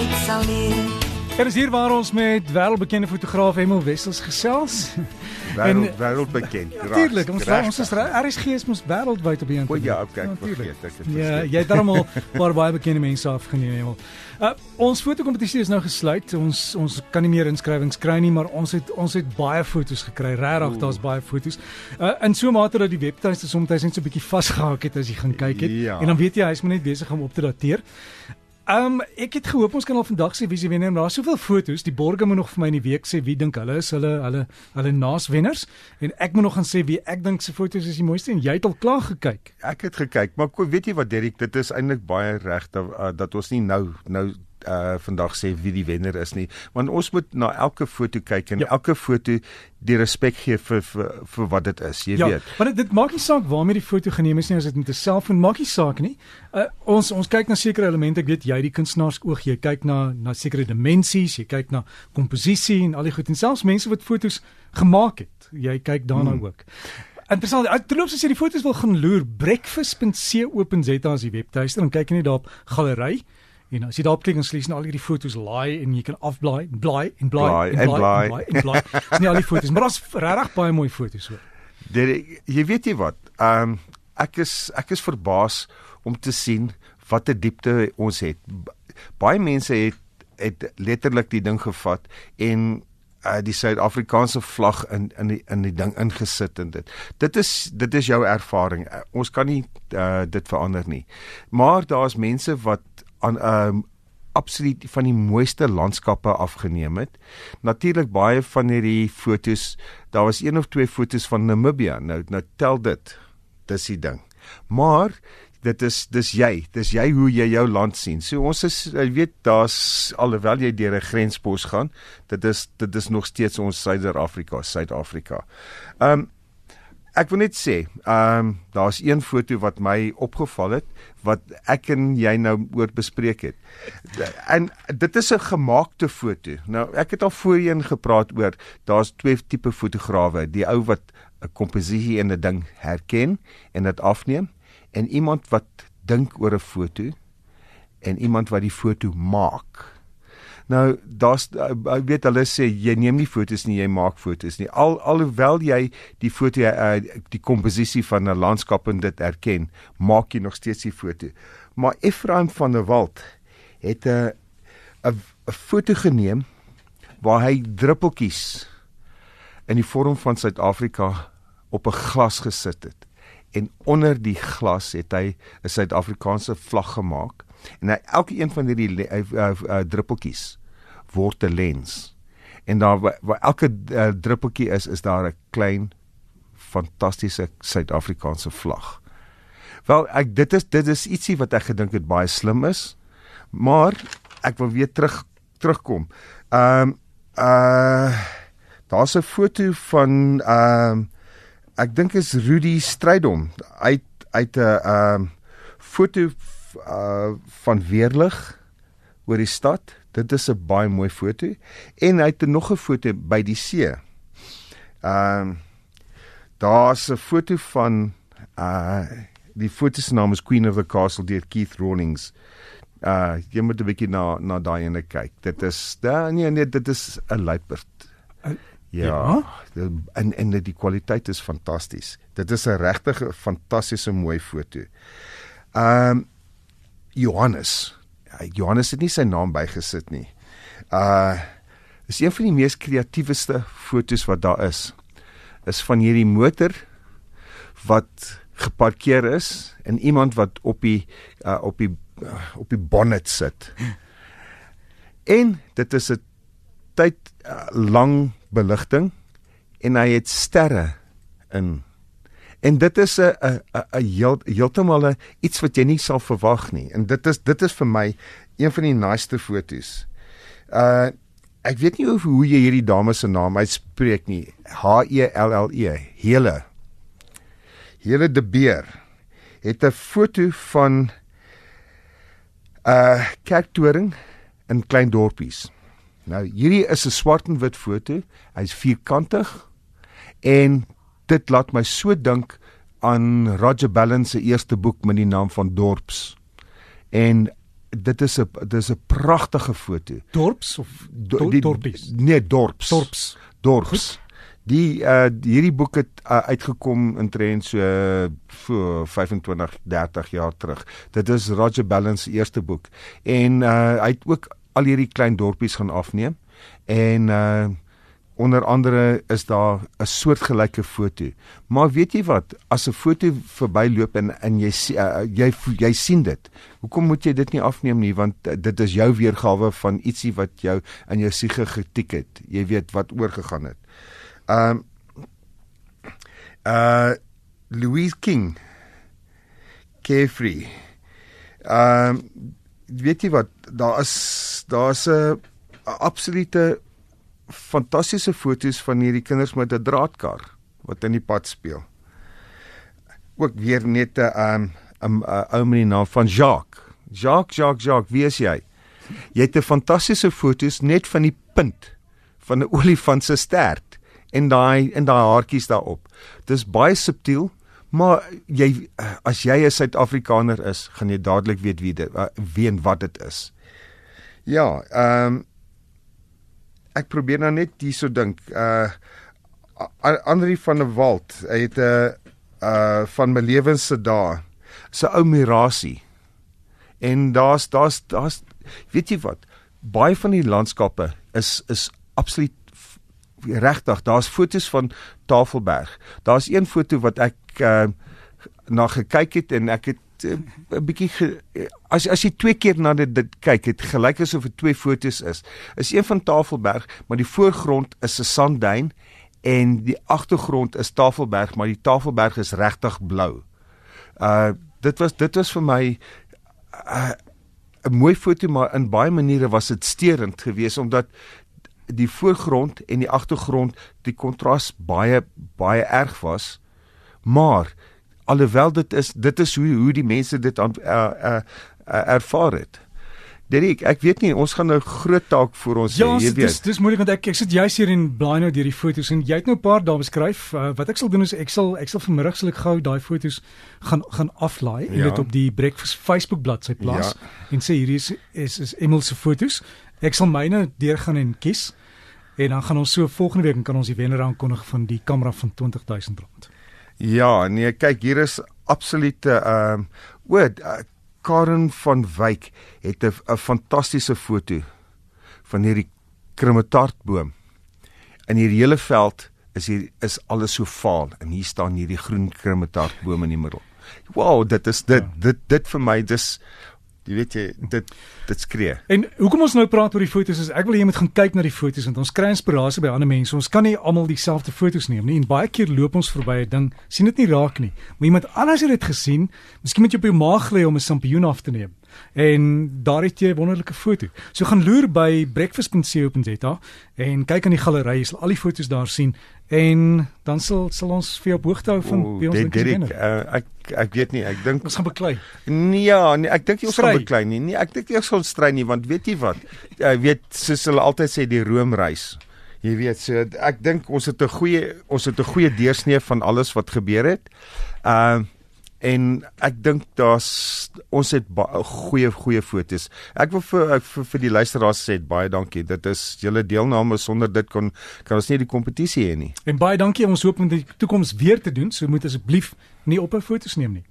tyd sal leer. Dit is hier waar ons met wêreldbekende fotograaf Emil Wessels gesels. Wêreld En- wêreldbekend. Natuurlik, ons ons is RSG is mos wêreldwyd op die O internet. ja, okay, ek Natuurlijk. vergeet ek het Ja, vergeet. jy het darmal baie baie bekende mense afgeneem. Emil. Uh ons fotokompetisie is nou gesluit. Ons ons kan nie meer inskrywings kry nie, maar ons het ons het baie foto's gekry. Regtig, daar's baie foto's. Uh in so 'n mate dat die webtuiste soms net so 'n bietjie vasgehak het as jy gaan kyk het. Ja. En dan weet jy hy's maar net besig om op te dateer. Um ek het gehoop ons kan al vandag sê wie se wenner, maar daar's soveel foto's. Die borgers moet nog vir my in die week sê wie dink hulle is hulle hulle hulle naaswenners en ek moet nog gaan sê wie ek dink se foto's is die mooiste en jy het al klaar gekyk. Ek het gekyk, maar weet jy wat Derek, dit is eintlik baie reg dat uh, dat ons nie nou nou uh vandag sê wie die wenner is nie, want ons moet na elke foto kyk en Ja. elke foto die respek gee vir vir, vir wat dit is, jy ja, weet. maar dit, dit maak nie saak waarmee die foto geneem is nie as dit met 'n selfoon maak nie saak nie. Uh, ons ons kyk na sekere elemente, ek weet jy die kunstenaars oog, jy kyk na na sekere dimensies, jy kyk na komposisie en al die goed en selfs mense wat fotos gemaak het. Jy kyk daarna hmm. ook. Interessant. Ek terloops as jy die foto's wil gaan loer, breakfast.co.za is die webtuiste, dan kyk jy net daar op galery en as jy daarop klik dan sien jy al hierdie foto's laai en jy kan afblaai, blaai en blaai Blaai en en blaai en blaai. Dis nie al die foto's, maar daar's regtig baie mooi foto's hoor. Derek, jy weet jy wat? Ehm um, ek is ek is verbaas om te sien watter diepte ons het. Baie mense het het letterlik die ding gevat en uh, die Suid-Afrikaanse vlag in in die in die ding ingesit en dit. Dit is dit is jou ervaring. Uh, ons kan nie uh, dit verander nie. Maar daar's mense wat aan um, absoluut van die mooiste landskappe afgeneem het. Natuurlik baie van hierdie fotos, daar was een of twee fotos van Namibia. Nou nou tel dit. Dis die ding. Maar dit is dis jy, dis jy hoe jy jou land sien. So ons is jy weet daar's alhoewel jy deur 'n grenspos gaan, dit is dit is nog steeds ons Suider-Afrika, Suid-Afrika. Ehm um, ek wil net sê, ehm um, daar's een foto wat my opgeval het wat ek en jy nou oor bespreek het. En dit is 'n gemaakte foto. Nou ek het al voorheen gepraat oor daar's twee tipe fotograwe, die ou wat 'n komposisie en 'n ding herken en dit afneem en iemand wat dink oor 'n foto en iemand wat die foto maak. Nou daar's ek weet hulle sê jy neem nie fotos nie, jy maak fotos nie. Al alhoewel jy die foto uh, die komposisie van 'n landskap en dit erken, maak jy nog steeds die foto. Maar Ephraim van der Walt het 'n 'n 'n foto geneem waar hy druppeltjies in die vorm van Suid-Afrika op 'n glas gesit het. En onder die glas het hy 'n Suid-Afrikaanse vlag gemaak en hy elke een van hierdie uh, uh, uh, druppeltjies word 'n lens. En daar waar, elke uh, druppeltjie is, is daar 'n klein fantastiese Suid-Afrikaanse vlag. Wel, ek dit is dit is ietsie wat ek gedink het baie slim is, maar ek wil weer terug terugkom. Ehm um, uh daar's 'n foto van ehm um, ek dink is Rudy Strydom uit uit 'n ehm um, foto uh van weerlig oor die stad. Dit is 'n baie mooi foto en hy het nog 'n foto by die see. Ehm um, daar's 'n foto van uh die foto se naam is Queen of the Castle deur Keith Rawlings. Uh jy moet 'n bietjie na na daai ene kyk. Dit is da, nee nee, dit is 'n luiperd. Uh, Ja, ja? en en die kwaliteit is fantasties. Dit is 'n regtig fantastiese mooi foto. Ehm um, Johannes. Johannes het nie sy naam bygesit nie. Uh is een van die mees kreatiefste fotos wat daar is. Is van hierdie motor wat geparkeer is en iemand wat op die uh, op die uh, op die bonnet sit. En dit is 'n tyd uh, lang beligting en hy het sterre in. En dit is 'n 'n 'n heel, heeltemal iets wat jy nie sal verwag nie. En dit is dit is vir my een van die naaste fotos. Uh ek weet nie hoe hoe jy hierdie dame se naam uitspreek nie. H E L L E. Hele. Hele de Beer het 'n foto van 'n uh, kerktoring in klein dorpies. Nou hierdie is 'n swart en wit foto. Hy's vierkantig en dit laat my so dink aan Roger Ballen se eerste boek met die naam van Dorps. En dit is 'n dit is 'n pragtige foto. Dorps of Do- die- dorpies? Nee, Dorps. Dorps. Dorps. Die uh hierdie boek het uh, uitgekom intrent so uh, voor 25 30 jaar terug. Dit is Roger Ballen se eerste boek en uh hy het ook al hierdie klein dorpies gaan afneem en uh onder andere is daar 'n soortgelyke foto. Maar weet jy wat, as 'n foto verbyloop en en jy uh, jy jy sien dit. Hoekom moet jy dit nie afneem nie want uh, dit is jou weergawe van ietsie wat jou in jou siege getik het. Jy weet wat oorgegaan het. Um uh Louise King Carefree. Um weet jy wat, daar is daar's 'n absolute fantastiese foto's van hierdie kinders met 'n draadkar wat in die pad speel. Ook weer net 'n um 'n ou met die naam van Jacques. Jacques, Jacques, Jacques, wie is jy? Jy het 'n fantastiese foto's net van die punt van 'n olifant se stert en daai en daai haartjies daarop. Dis baie subtiel, maar jy as jy 'n Suid-Afrikaner is, gaan jy dadelik weet wie dit wie en wat dit is. Ja, ehm um, ek probeer nou net hierso dink. Uh Andri van der Walt, hy het 'n uh, uh van my lewens se dae. Sy ou Mirasie. En daar's daar's daar's weet jy wat? Baie van die landskappe is is absoluut regtig. Daar's fotos van Tafelberg. Daar's een foto wat ek uh na gekyk het en ek het 'n uh, bietjie ge, as as jy twee keer na dit, dit kyk, het gelyk asof dit twee fotos is. Is een van Tafelberg, maar die voorgrond is 'n sandduin en die agtergrond is Tafelberg, maar die Tafelberg is regtig blou. Uh dit was dit was vir my 'n uh, mooi foto maar in baie maniere was dit steurend geweest omdat die voorgrond en die agtergrond die kontras baie baie erg was. Maar alhoewel dit is dit is hoe hoe die mense dit aan uh, uh, uh, ervaar het. Derek, ek weet nie ons gaan nou groot taak vir ons Ja, hê, jy dis dis, weet. dis moeilik want ek ek sit juist hier en blaai nou deur die foto's en jy het nou 'n paar daar beskryf. Uh, wat ek sal doen is ek sal ek sal vanmiddag sal ek gou daai foto's gaan gaan aflaai en Ja. dit op die Breakfast Facebook bladsy plaas Ja. en sê hierdie is is is Emil se foto's. Ek sal myne deurgaan en kies en dan gaan ons so volgende week en kan ons die wenner aankondig van die kamera van R20000. Ja, nee, kyk, hier is absolute ehm um, o, uh, Karen van Wyk het 'n 'n fantastiese foto van hierdie krummetartboom. In hierdie hele veld is hier is alles so vaal en hier staan hierdie groen krummetartboom in die middel. Wow, dit is dit Ja. dit dit vir my dis jy weet jy dit dit skree. En hoekom ons nou praat oor die foto's is ek wil hê jy moet gaan kyk na die foto's want ons kry inspirasie by ander mense. Ons kan nie almal dieselfde foto's neem nie en baie keer loop ons verby 'n ding, sien dit nie raak nie. Maar iemand anders het dit gesien, miskien moet jy op jou maag lê om 'n sampioen af te neem. En daar het jy 'n wonderlike foto. So gaan loer by breakfast.co.za en kyk aan die galery, jy sal al die foto's daar sien en dan sal sal ons vir jou op hoogte hou van ons dink is dit wenner. uh, ek ek weet nie, ek dink Ons gaan beklei. Nee, ja, nee, ek dink jy ons gaan beklei nie. Nee, ek dink jy ons gaan stry nie want weet jy wat? Jy weet soos hulle altyd sê die Roomreis. Jy weet so ek dink ons het 'n goeie ons het 'n goeie deursnee van alles wat gebeur het. Ehm uh, en ek dink daar's ons het goeie goeie fotos. Ek wil vir vir, vir die luisteraars sê baie dankie. Dit is julle deelname sonder dit kon kan ons nie die kompetisie hê nie. En baie dankie. Ons hoop om in die toekoms weer te doen. So moet asseblief nie ophou foto's neem nie.